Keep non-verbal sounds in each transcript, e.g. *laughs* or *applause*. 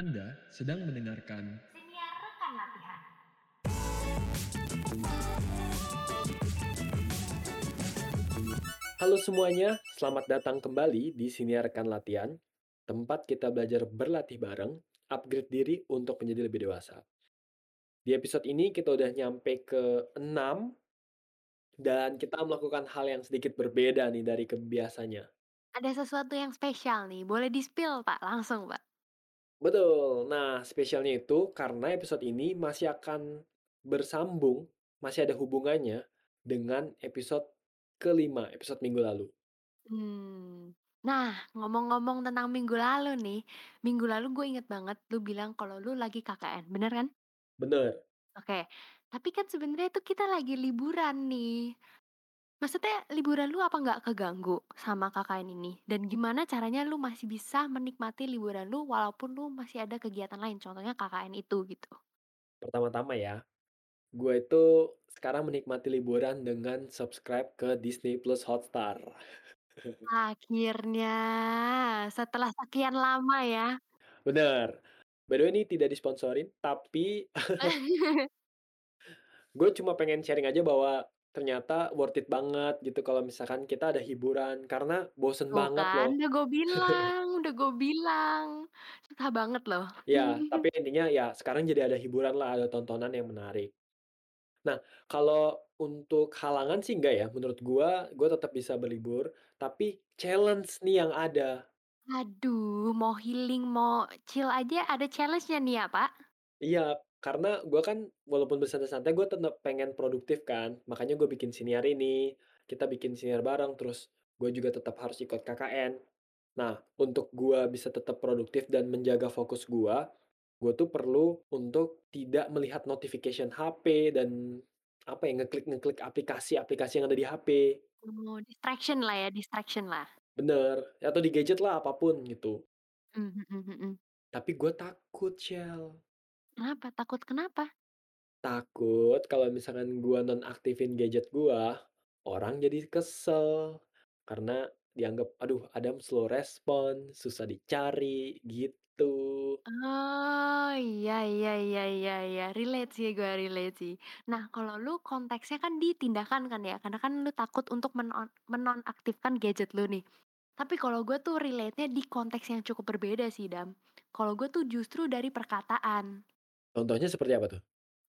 Anda sedang mendengarkan Siniar rekan latihan. Halo semuanya, selamat datang kembali di Siniar Rekan Latihan, tempat kita belajar berlatih bareng, upgrade diri untuk menjadi lebih dewasa. Di episode ini kita udah nyampe ke 6 dan kita melakukan hal yang sedikit berbeda nih dari kebiasanya. Ada sesuatu yang spesial nih, boleh di-spill Pak, langsung Pak. Betul. Nah, spesialnya itu karena episode ini masih akan bersambung, masih ada hubungannya dengan episode kelima, episode minggu lalu. Hmm. Nah, ngomong-ngomong tentang minggu lalu nih, minggu lalu gue inget banget lu bilang kalau lu lagi KKN, bener kan? Bener. Oke, tapi kan sebenarnya itu kita lagi liburan nih. Maksudnya liburan lu apa nggak keganggu sama KKN ini? Dan gimana caranya lu masih bisa menikmati liburan lu walaupun lu masih ada kegiatan lain, contohnya KKN itu gitu. Pertama-tama ya, gue itu sekarang menikmati liburan dengan subscribe ke Disney Plus Hotstar. *laughs* Akhirnya, setelah sekian lama ya. Bener. By the way ini tidak disponsorin, tapi *laughs* *laughs* gue cuma pengen sharing aja bahwa ternyata worth it banget gitu kalau misalkan kita ada hiburan, karena bosen Tuh banget kan, loh. udah gue bilang udah gue bilang, susah banget loh. Ya, tapi *laughs* intinya ya sekarang jadi ada hiburan lah, ada tontonan yang menarik. Nah, kalau untuk halangan sih enggak ya, menurut gua, gua tetap bisa berlibur, tapi challenge nih yang ada. Aduh, mau healing, mau chill aja ada challenge-nya nih ya, Pak? Iya, karena gua kan walaupun bersantai-santai, gua tetap pengen produktif kan, makanya gue bikin siniar ini, kita bikin siniar bareng, terus gue juga tetap harus ikut KKN. Nah, untuk gua bisa tetap produktif dan menjaga fokus gua, gua tuh perlu untuk tidak melihat notification HP dan apa ya, ngeklik-ngeklik aplikasi-aplikasi yang ada di HP. Oh, distraction lah ya, distraction lah. Bener, atau di gadget lah, apa pun gitu. Mhm. Tapi gue takut, Shell. Kenapa? Takut kenapa? Takut kalau misalkan gua nonaktifin gadget gua, orang jadi kesel. Karena dianggap, "Aduh Adam slow respon, susah dicari," gitu. Oh, iya iya iya iya iya, relate sih gue, relate sih. Nah, kalau lu konteksnya kan di tindakan kan ya, karena kan lu takut untuk menon menonaktifkan gadget lu nih. Tapi kalau gue tuh relate-nya di konteks yang cukup berbeda sih, Dam. Kalau gue tuh justru dari perkataan. Contohnya seperti apa tuh?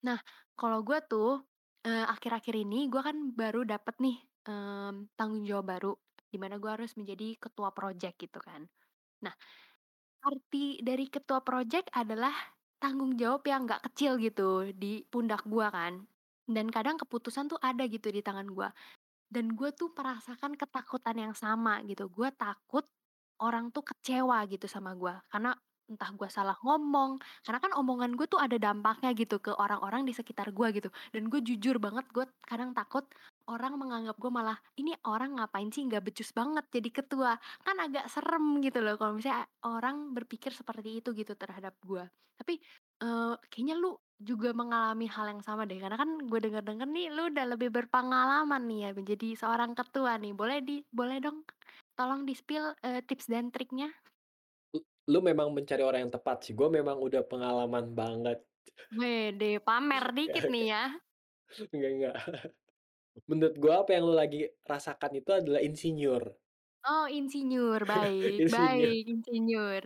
Nah, kalau gue tuh, akhir-akhir ini gue kan baru dapet nih, mmm, tanggung jawab baru, di mana gue harus menjadi ketua project gitu kan. Nah, arti dari ketua project adalah tanggung jawab yang nggak kecil gitu di pundak gue kan, dan kadang keputusan tuh ada gitu di tangan gue. Dan gue tuh merasakan ketakutan yang sama gitu, gue takut orang tuh kecewa gitu sama gue, karena entah gue salah ngomong, karena kan omongan gue tuh ada dampaknya gitu ke orang-orang di sekitar gue gitu, dan gue jujur banget gue kadang takut orang menganggap gue malah, "Ini orang ngapain sih nggak becus banget jadi ketua." Kan agak serem gitu loh kalau misalnya orang berpikir seperti itu gitu terhadap gue. Tapi, eee, kayaknya lu juga mengalami hal yang sama deh, karena kan gue denger-denger nih lu udah lebih berpengalaman nih ya menjadi seorang ketua nih. Boleh di boleh dong tolong di-spill, eee, tips dan triknya? Lu memang mencari orang yang tepat sih, gue memang udah pengalaman banget. Wede, pamer *laughs* dikit nih ya. Enggak enggak. *laughs* Menurut gue apa yang lu lagi rasakan itu adalah insinyur. Oh, insinyur, baik *laughs* Insinyur. baik, insinyur.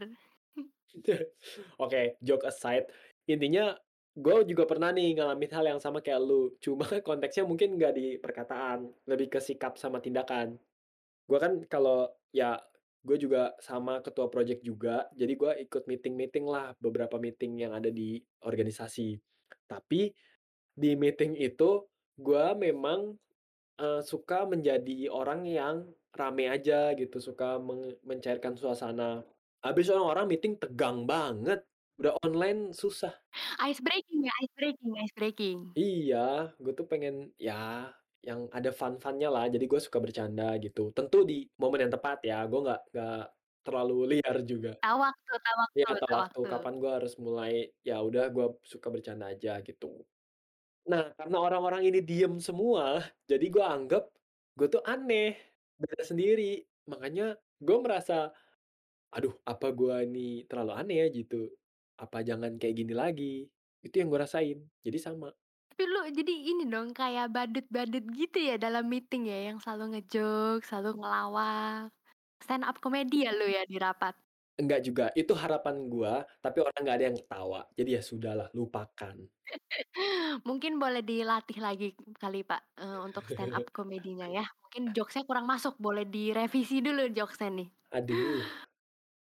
Oke, joke aside, intinya gue juga pernah nih ngalamin hal yang sama kayak lu, cuma konteksnya mungkin nggak di perkataan, lebih ke sikap sama tindakan. Gue kan kalau ya gue juga sama ketua project juga, jadi gue ikut meeting-meeting lah, beberapa meeting yang ada di organisasi. Tapi di meeting itu gue memang, eee, suka menjadi orang yang rame aja gitu, suka menge mencairkan suasana. Habis orang-orang meeting tegang banget, udah online susah. Ice breaking ya, ice breaking ice breaking. Iya, gue tuh pengen ya yang ada fun-fun-nya lah, jadi gue suka bercanda gitu. Tentu di momen yang tepat ya, gue nggak nggak terlalu liar juga. Tahu waktu tahu waktu tahu tahu waktu. kapan gue harus mulai, ya udah gue suka bercanda aja gitu. Nah, karena orang-orang ini diem semua, jadi gue anggap gue tuh aneh, beda sendiri. Makanya gue merasa, aduh apa gue ini terlalu aneh ya gitu. apa jangan kayak gini lagi. Itu yang gue rasain, jadi sama. Tapi lu jadi ini dong, kayak badut-badut gitu ya dalam meeting ya, yang selalu nge-jokes, selalu ngelawak, stand up comedy ya lu ya di rapat? Enggak juga, itu harapan gua, tapi orang nggak ada yang ketawa. Jadi ya sudahlah, lupakan. *laughs* Mungkin boleh dilatih lagi kali Pak, eee, untuk stand up comedy-nya ya. Mungkin jokes-nya kurang masuk, boleh direvisi dulu jokes-nya nih. Aduh.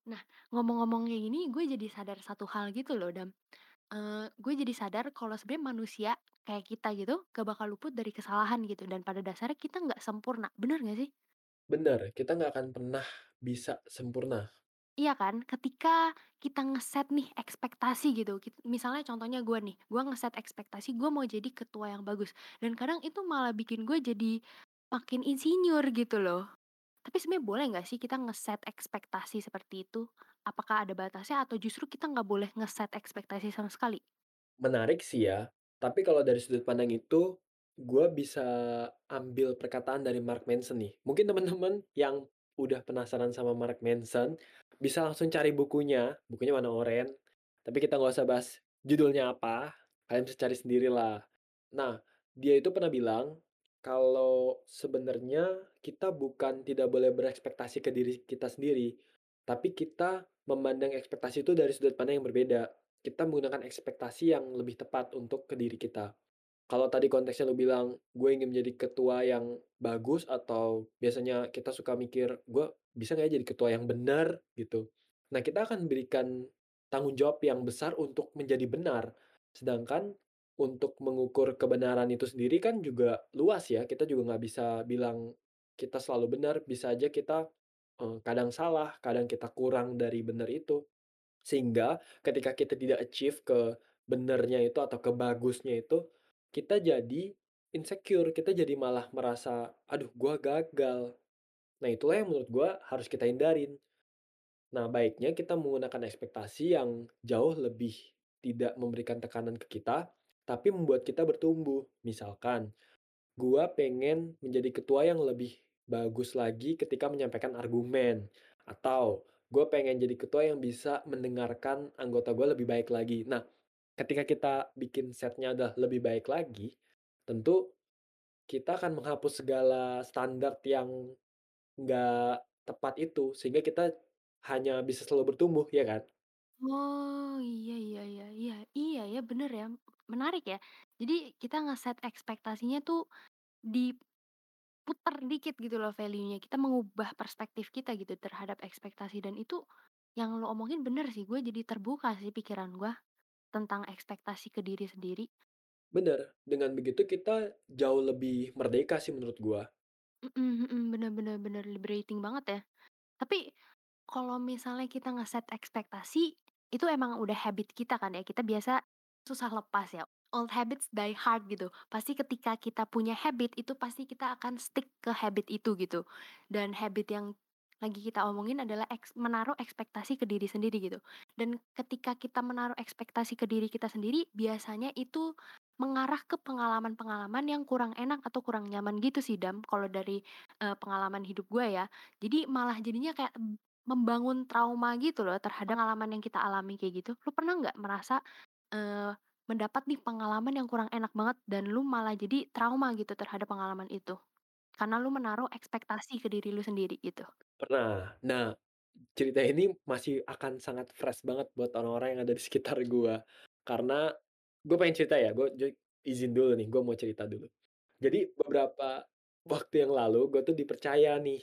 Nah, ngomong-ngomong kayak gini, gue jadi sadar satu hal gitu loh, Dam. Eee, gue jadi sadar kalau sebenarnya manusia kayak kita gitu, gak bakal luput dari kesalahan gitu, dan pada dasarnya kita nggak sempurna, bener nggak sih? Bener, kita nggak akan pernah bisa sempurna. Iya kan? Ketika kita ngeset nih ekspektasi gitu, misalnya contohnya gue nih, gue ngeset ekspektasi gue mau jadi ketua yang bagus, dan kadang itu malah bikin gue jadi makin insinyur gitu loh. Tapi sebenarnya boleh nggak sih kita ngeset ekspektasi seperti itu? Apakah ada batasnya atau justru kita nggak boleh ngeset ekspektasi sama sekali? Menarik sih ya, tapi kalau dari sudut pandang itu, gua bisa ambil perkataan dari Mark Manson nih. Mungkin teman-teman yang udah penasaran sama Mark Manson, bisa langsung cari bukunya, bukunya warna oranye, tapi kita nggak usah bahas judulnya apa, kalian bisa cari sendirilah. Nah, dia itu pernah bilang, kalau sebenarnya kita bukan tidak boleh berekspektasi ke diri kita sendiri, tapi kita memandang ekspektasi itu dari sudut pandang yang berbeda. Kita menggunakan ekspektasi yang lebih tepat untuk ke diri kita. Kalau tadi konteksnya lu bilang, gue ingin menjadi ketua yang bagus atau biasanya kita suka mikir, gue bisa nggak ya jadi ketua yang benar gitu. Nah, kita akan berikan tanggung jawab yang besar untuk menjadi benar. Sedangkan untuk mengukur kebenaran itu sendiri kan juga luas ya. Kita juga nggak bisa bilang kita selalu benar. Bisa aja kita eh, kadang salah, kadang kita kurang dari benar itu. Sehingga ketika kita tidak achieve ke benernya itu atau ke bagusnya itu, kita jadi insecure, kita jadi malah merasa, "Aduh gua gagal." Nah itulah yang menurut gua harus kita hindarin. Nah baiknya kita menggunakan ekspektasi yang jauh lebih tidak memberikan tekanan ke kita, tapi membuat kita bertumbuh. Misalkan, gua pengen menjadi ketua yang lebih bagus lagi ketika menyampaikan argumen, atau gue pengen jadi ketua yang bisa mendengarkan anggota gue lebih baik lagi. Nah, ketika kita bikin setnya udah lebih baik lagi, tentu kita akan menghapus segala standar yang nggak tepat itu, sehingga kita hanya bisa selalu bertumbuh, ya kan? Oh, iya iya iya iya iya ya, bener ya, menarik ya. Jadi kita ngeset ekspektasinya tuh diputer dikit gitu loh value-nya, kita mengubah perspektif kita gitu terhadap ekspektasi dan itu yang lo omongin bener sih, gue jadi terbuka sih pikiran gue tentang ekspektasi ke diri sendiri. Bener, dengan begitu kita jauh lebih merdeka sih menurut gua. Mhm mhm, bener bener bener liberating banget ya. Tapi kalau misalnya kita ngeset ekspektasi, itu emang udah habit kita kan ya, kita biasa susah lepas ya. Old habits die hard gitu. Pasti ketika kita punya habit, itu pasti kita akan stick ke habit itu gitu. Dan habit yang lagi kita omongin adalah menaruh ekspektasi ke diri sendiri gitu. Dan ketika kita menaruh ekspektasi ke diri kita sendiri, biasanya itu mengarah ke pengalaman-pengalaman yang kurang enak atau kurang nyaman gitu sih, Dam, kalau dari, eee, pengalaman hidup gue ya. Jadi malah jadinya kayak membangun trauma gitu loh terhadap pengalaman yang kita alami kayak gitu. Lu pernah nggak merasa, eee, mendapat nih pengalaman yang kurang enak banget dan lu malah jadi trauma gitu terhadap pengalaman itu? Karena lu menaruh ekspektasi ke diri lu sendiri gitu. Pernah. Nah, cerita ini masih akan sangat fresh banget buat orang-orang yang ada di sekitar *laughs* gua. Karena gue pengen cerita ya, gue izin dulu nih, gue mau cerita dulu. Jadi beberapa waktu yang lalu gue tuh dipercaya nih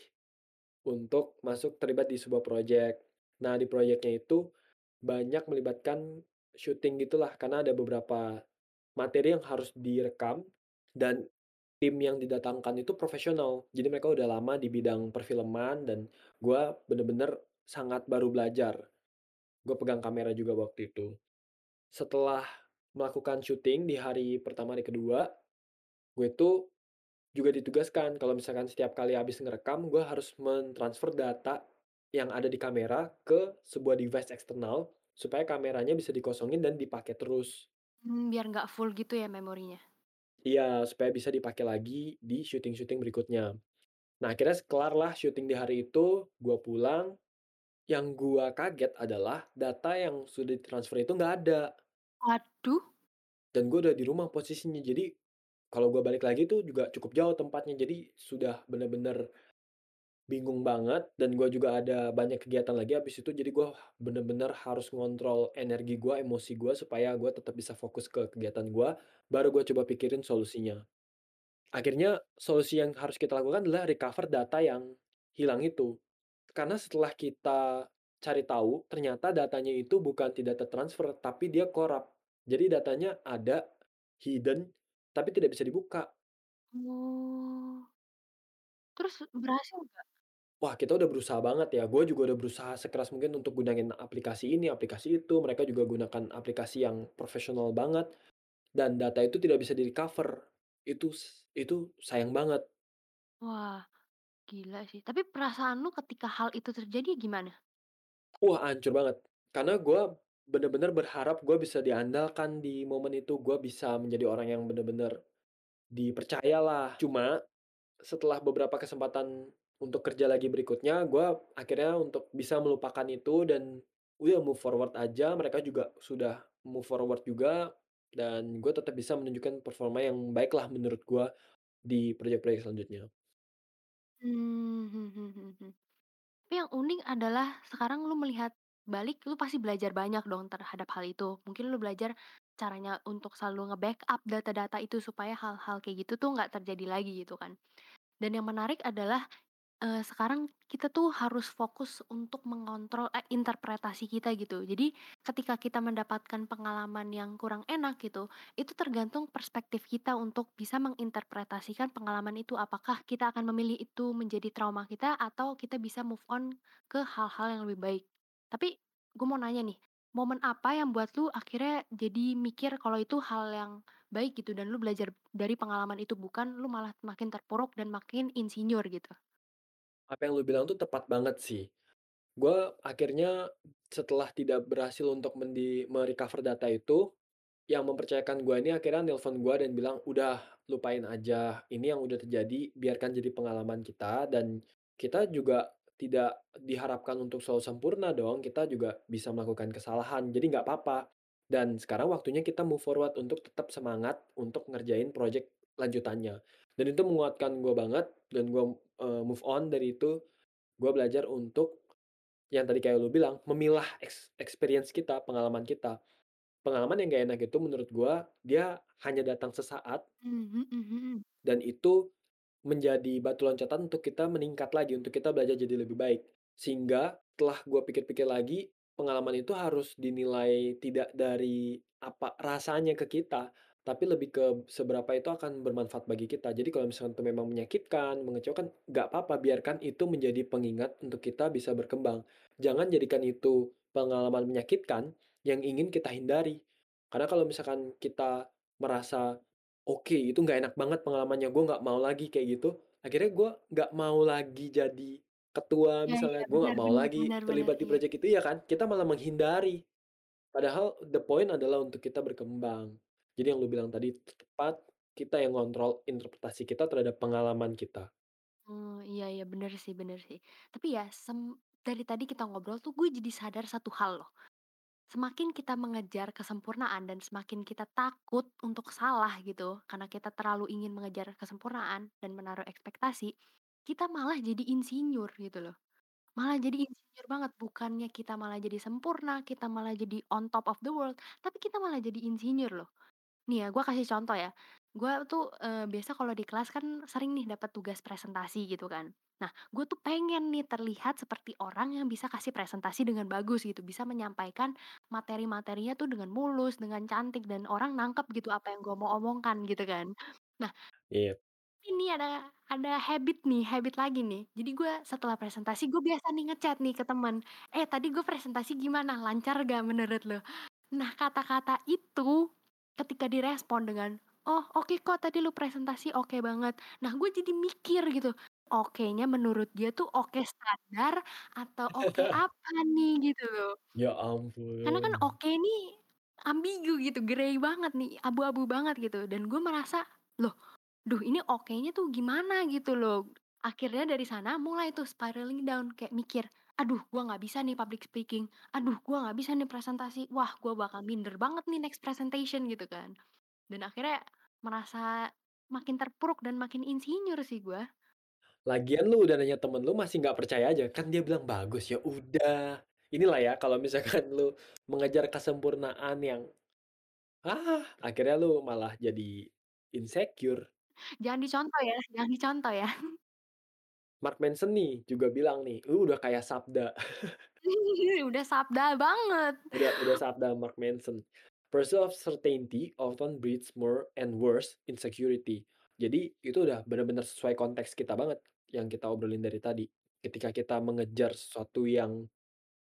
untuk masuk terlibat di sebuah project. Nah, di projectnya itu banyak melibatkan syuting gitulah, karena ada beberapa materi yang harus direkam dan tim yang didatangkan itu profesional. Jadi mereka udah lama di bidang perfilman dan gue bener-bener sangat baru belajar. Gue pegang kamera juga waktu itu. Setelah melakukan syuting di hari pertama, hari kedua, gue tuh juga ditugaskan kalau misalkan setiap kali habis ngerekam, gue harus mentransfer data yang ada di kamera ke sebuah device eksternal supaya kameranya bisa dikosongin dan dipakai terus. Mmm, biar nggak full gitu ya memorinya? Iya, supaya bisa dipakai lagi di syuting-syuting berikutnya. Nah, akhirnya kelar lah syuting di hari itu, gue pulang, Yang gua kaget adalah data yang sudah ditransfer itu nggak ada. Waduh. Dan gue udah di rumah posisinya. Jadi, kalau gue balik lagi tuh juga cukup jauh tempatnya. Jadi, sudah bener-bener bingung banget dan gue juga ada banyak kegiatan lagi habis itu. Jadi gue bener-bener harus ngontrol energi gue, emosi gue, supaya gue tetap bisa fokus ke kegiatan gue, baru gue coba pikirin solusinya. Akhirnya solusi yang harus kita lakukan adalah recover data yang hilang itu. Karena setelah kita cari tahu, ternyata datanya itu bukan tidak tertransfer, tapi dia korup. Jadi datanya ada, hidden, tapi tidak bisa dibuka. Oh. Terus berhasil nggak? Wah, kita udah berusaha banget ya, gue juga udah berusaha sekeras mungkin untuk gunain aplikasi ini, aplikasi itu, mereka juga gunakan aplikasi yang profesional banget, dan data itu tidak bisa di-recover. Itu s itu sayang banget. Wah, gila sih. Tapi perasaan lu ketika hal itu terjadi gimana? Wah, hancur banget. Karena gue bener-bener berharap gue bisa diandalkan di momen itu, gue bisa menjadi orang yang bener-bener dipercayalah. Cuma, setelah beberapa kesempatan untuk kerja lagi berikutnya, gue akhirnya untuk bisa melupakan itu dan udah move forward aja, mereka juga sudah move forward juga, dan gue tetap bisa menunjukkan performa yang baik lah menurut gue di proyek-proyek selanjutnya. Mmm, mhm mhm mhm. Tapi yang unik adalah sekarang lu melihat balik, lu pasti belajar banyak dong terhadap hal itu. Mungkin lu belajar caranya untuk selalu nge-backup data-data itu supaya hal-hal kayak gitu tuh nggak terjadi lagi gitu kan. Dan yang menarik adalah, eee, sekarang kita tuh harus fokus untuk mengontrol eh, interpretasi kita gitu. Jadi ketika kita mendapatkan pengalaman yang kurang enak gitu, itu tergantung perspektif kita untuk bisa menginterpretasikan pengalaman itu. Apakah kita akan memilih itu menjadi trauma kita atau kita bisa move on ke hal-hal yang lebih baik. Tapi gue mau nanya nih, momen apa yang buat lu akhirnya jadi mikir kalau itu hal yang baik gitu dan lu belajar dari pengalaman itu, bukan lu malah makin terpuruk dan makin insinyur gitu? Apa yang lu bilang tuh tepat banget sih. Gue akhirnya setelah tidak berhasil untuk mendi me-recover data itu, yang mempercayakan gue ini akhirnya nelpon gue dan bilang, "Udah, lupain aja. Ini yang udah terjadi, biarkan jadi pengalaman kita dan kita juga tidak diharapkan untuk selalu sempurna dong, kita juga bisa melakukan kesalahan, jadi nggak papa. Dan sekarang waktunya kita move forward untuk tetap semangat untuk ngerjain project lanjutannya." Dan itu menguatkan gue banget dan gue, eee, move on dari itu. Gue belajar untuk yang tadi kayak lu bilang, memilah experience kita, pengalaman kita. Pengalaman yang nggak enak itu menurut gue, dia hanya datang sesaat mhm mhm. dan itu menjadi batu loncatan untuk kita meningkat lagi, untuk kita belajar jadi lebih baik. Sehingga setelah gue pikir-pikir lagi, pengalaman itu harus dinilai tidak dari apa rasanya ke kita, tapi lebih ke seberapa itu akan bermanfaat bagi kita. Jadi kalau misalkan itu memang menyakitkan, mengecewakan, nggak apa-apa, biarkan itu menjadi pengingat untuk kita bisa berkembang. Jangan jadikan itu pengalaman menyakitkan yang ingin kita hindari. Karena kalau misalkan kita merasa, "Oke, itu nggak enak banget pengalamannya, gue nggak mau lagi kayak gitu." Akhirnya gue nggak mau lagi jadi ketua Iya misalnya, iya, gue nggak benar mau benar lagi benar benar, terlibat di iya. project itu, iya kan? Kita malah menghindari. Padahal the point adalah untuk kita berkembang. Jadi yang lu bilang tadi tepat, kita yang ngontrol interpretasi kita terhadap pengalaman kita. Oh, iya iya, bener sih bener sih. Tapi ya sem dari tadi kita ngobrol tuh gue jadi sadar satu hal loh. Semakin kita mengejar kesempurnaan dan semakin kita takut untuk salah gitu, karena kita terlalu ingin mengejar kesempurnaan dan menaruh ekspektasi, kita malah jadi insinyur gitu loh. Malah jadi insinyur banget, bukannya kita malah jadi sempurna, kita malah jadi on top of the world, tapi kita malah jadi insinyur loh. Nih ya, gue kasih contoh ya. Gue tuh, eee, biasa kalau di kelas kan sering nih dapat tugas presentasi gitu kan. Nah, gue tuh pengen nih terlihat seperti orang yang bisa kasih presentasi dengan bagus gitu, bisa menyampaikan materi-materinya tuh dengan mulus, dengan cantik, dan orang nangkep gitu apa yang gue mau omongkan gitu kan. Nah, Iya. ini ada ada habit nih, habit lagi nih. Jadi gue setelah presentasi gue biasa nih nge-chat nih ke temen, "Eh, tadi gue presentasi gimana? Lancar gak menurut lo?" Nah, kata-kata itu ketika direspon dengan, "Oh, oke kok tadi lu presentasi oke banget." Nah, gue jadi mikir gitu, okenya menurut dia tuh oke standar atau oke *laughs* apa nih gitu loh. Ya Karena kan ampun. oke ini ambigu gitu, grey banget nih, abu-abu banget gitu dan gue merasa, "Loh, duh ini okenya tuh gimana?" Gitu loh. Akhirnya dari sana mulai tuh spiraling down kayak mikir, "Aduh gue nggak bisa nih public speaking, aduh gue nggak bisa nih presentasi, wah gue bakal minder banget nih next presentation," gitu kan. Dan akhirnya merasa makin terpuruk dan makin insinyur sih gue. Lagian lu udah nanya temen lu masih nggak percaya aja, kan dia bilang bagus, ya udah. Inilah ya kalau misalkan lu mengejar kesempurnaan yang, ah, akhirnya lu malah jadi insecure. Jangan dicontoh ya, jangan dicontoh ya. *laughs* Mark Manson nih juga bilang nih, lu udah kayak sabda. Udah sabda banget. Udah udah sabda Mark Manson. "Pursuit of certainty often breeds more and worse insecurity." Jadi itu udah bener-bener sesuai konteks kita banget yang kita obrolin dari tadi. Ketika kita mengejar sesuatu yang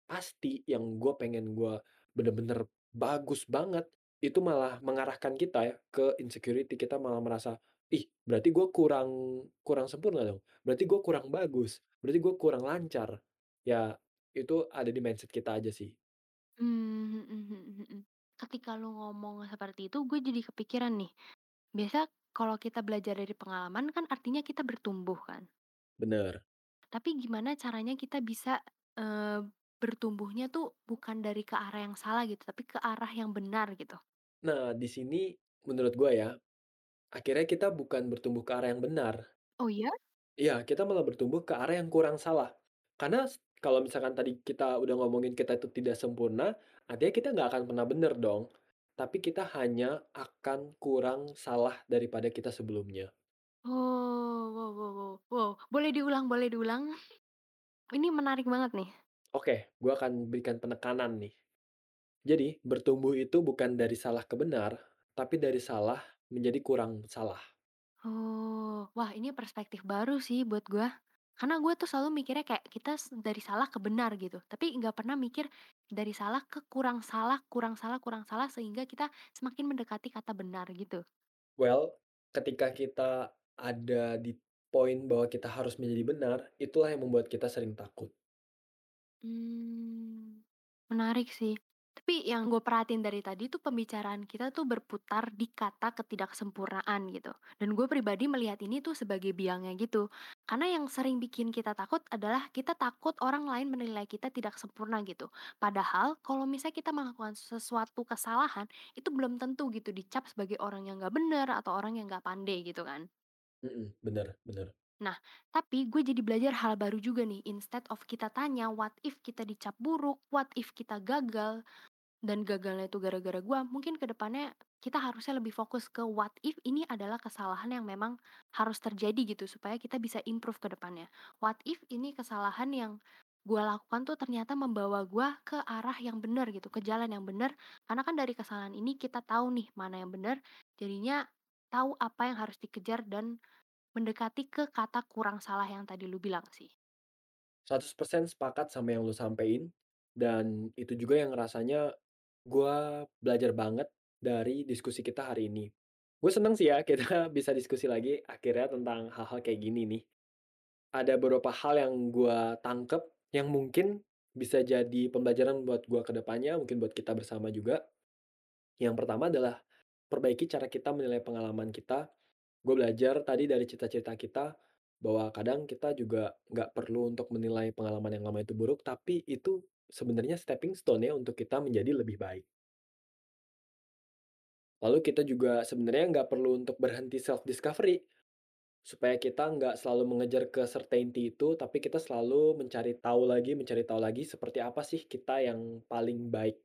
pasti, yang gue pengen gue bener-bener bagus banget, itu malah mengarahkan kita ya ke insecurity. Kita malah merasa, "Ih, berarti gue kurang kurang sempurna dong, berarti gue kurang bagus, berarti gue kurang lancar." Ya itu ada di mindset kita aja sih. Mmm, mhm mhm mhm. Ketika lu ngomong seperti itu, gue jadi kepikiran nih. Biasa kalau kita belajar dari pengalaman kan artinya kita bertumbuh kan. Bener. Tapi gimana caranya kita bisa, eee, bertumbuhnya tuh bukan dari ke arah yang salah gitu, tapi ke arah yang benar gitu? Nah, di sini menurut gua ya, akhirnya kita bukan bertumbuh ke arah yang benar. Oh ya? Iya, kita malah bertumbuh ke arah yang kurang salah. Karena s kalau misalkan tadi kita udah ngomongin kita itu tidak sempurna, artinya kita nggak akan pernah bener dong. Tapi kita hanya akan kurang salah daripada kita sebelumnya. Oh, wow wow wow wow, boleh diulang boleh diulang? Ini menarik banget nih. Oke, gua akan berikan penekanan nih. Jadi, bertumbuh itu bukan dari salah ke benar, tapi dari salah menjadi kurang salah. Oh, wah ini perspektif baru sih buat gua. Karena gue tuh selalu mikirnya kayak kita dari salah ke benar gitu, tapi nggak pernah mikir dari salah ke kurang salah kurang salah kurang salah sehingga kita semakin mendekati kata benar gitu. Well, ketika kita ada di poin bahwa kita harus menjadi benar, itulah yang membuat kita sering takut. Mmm, menarik sih. Tapi yang gue perhatiin dari tadi tuh pembicaraan kita tuh berputar di kata ketidaksempurnaan gitu. Dan gue pribadi melihat ini tuh sebagai biangnya gitu. Karena yang sering bikin kita takut adalah kita takut orang lain menilai kita tidak sempurna gitu. Padahal kalau misalnya kita melakukan sesuatu kesalahan, itu belum tentu gitu dicap sebagai orang yang nggak bener atau orang yang nggak pandai gitu kan. Mhm, bener bener. Nah, tapi gue jadi belajar hal baru juga nih. Instead of kita tanya, what if kita dicap buruk, what if kita gagal, dan gagalnya itu gara-gara gua, mungkin ke depannya kita harusnya lebih fokus ke what if ini adalah kesalahan yang memang harus terjadi gitu supaya kita bisa improve ke depannya. What if ini kesalahan yang gua lakukan tuh ternyata membawa gua ke arah yang benar gitu, ke jalan yang benar. Karena kan dari kesalahan ini kita tahu nih mana yang benar, jadinya tahu apa yang harus dikejar dan mendekati ke kata kurang salah yang tadi lu bilang sih. 100% sepakat sama yang lu sampein, dan itu juga yang rasanya gua belajar banget dari diskusi kita hari ini. Gue seneng sih ya *laughs* kita bisa diskusi lagi akhirnya tentang hal-hal kayak gini nih. Ada beberapa hal yang gua tangkep yang mungkin bisa jadi pembelajaran buat gua ke depannya, mungkin buat kita bersama juga. Yang pertama adalah perbaiki cara kita menilai pengalaman kita. Gue belajar tadi dari cerita-cerita kita bahwa kadang kita juga nggak perlu untuk menilai pengalaman yang lama itu buruk, tapi itu sebenarnya stepping stone ya untuk kita menjadi lebih baik. Lalu kita juga sebenarnya nggak perlu untuk berhenti self discovery, supaya kita nggak selalu mengejar ke certainty itu, tapi kita selalu mencari tahu lagi, mencari tahu lagi seperti apa sih kita yang paling baik.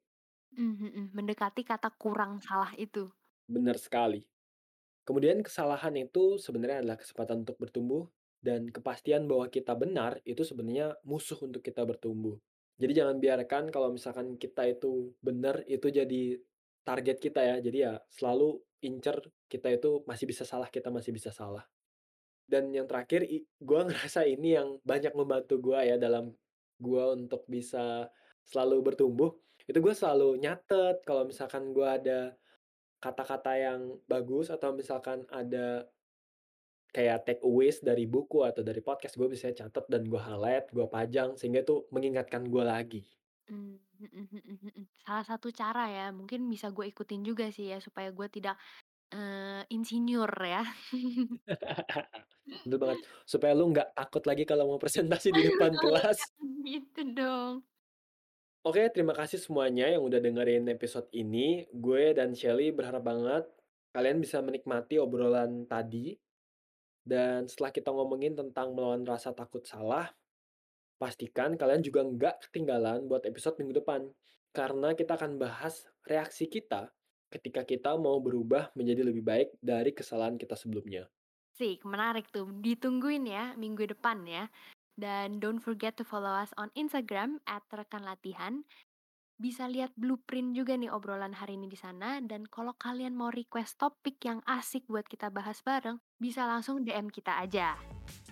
Mhm, mendekati kata kurang salah itu. Benar sekali. Kemudian kesalahan itu sebenarnya adalah kesempatan untuk bertumbuh dan kepastian bahwa kita benar itu sebenarnya musuh untuk kita bertumbuh. Jadi jangan biarkan kalau misalkan kita itu benar itu jadi target kita ya. Jadi ya selalu incer kita itu masih bisa salah, kita masih bisa salah. Dan yang terakhir i gua *laughs* ngerasa ini yang banyak membantu gua ya dalam gua untuk bisa selalu bertumbuh, itu gue selalu nyatet kalau misalkan gua ada kata-kata yang bagus atau misalkan ada kayak takeaways dari buku atau dari podcast, gue biasanya catat dan gue highlight, gue pajang, sehingga itu mengingatkan gue lagi. Mmm, mhm mhm mhm. Salah satu cara ya, mungkin bisa gue ikutin juga sih ya, supaya gue tidak, eee, insinyur ya. *laughs* Betul banget, supaya lu nggak takut lagi kalau mau presentasi di *laughs* depan kelas. *laughs* Gitu dong. Oke, terima kasih semuanya yang udah dengerin episode ini. Gue dan Shelly berharap banget kalian bisa menikmati obrolan tadi. Dan setelah kita ngomongin tentang melawan rasa takut salah, pastikan kalian juga nggak ketinggalan buat episode minggu depan. Karena kita akan bahas reaksi kita ketika kita mau berubah menjadi lebih baik dari kesalahan kita sebelumnya. Sik, menarik tuh. Ditungguin ya minggu depan ya. Dan don't forget to follow us on Instagram @rekanlatihan. Bisa lihat blueprint juga nih obrolan hari ini di sana dan kalau kalian mau request topik yang asik buat kita bahas bareng, bisa langsung DM kita aja.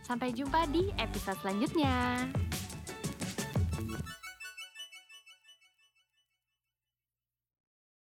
Sampai jumpa di episode selanjutnya.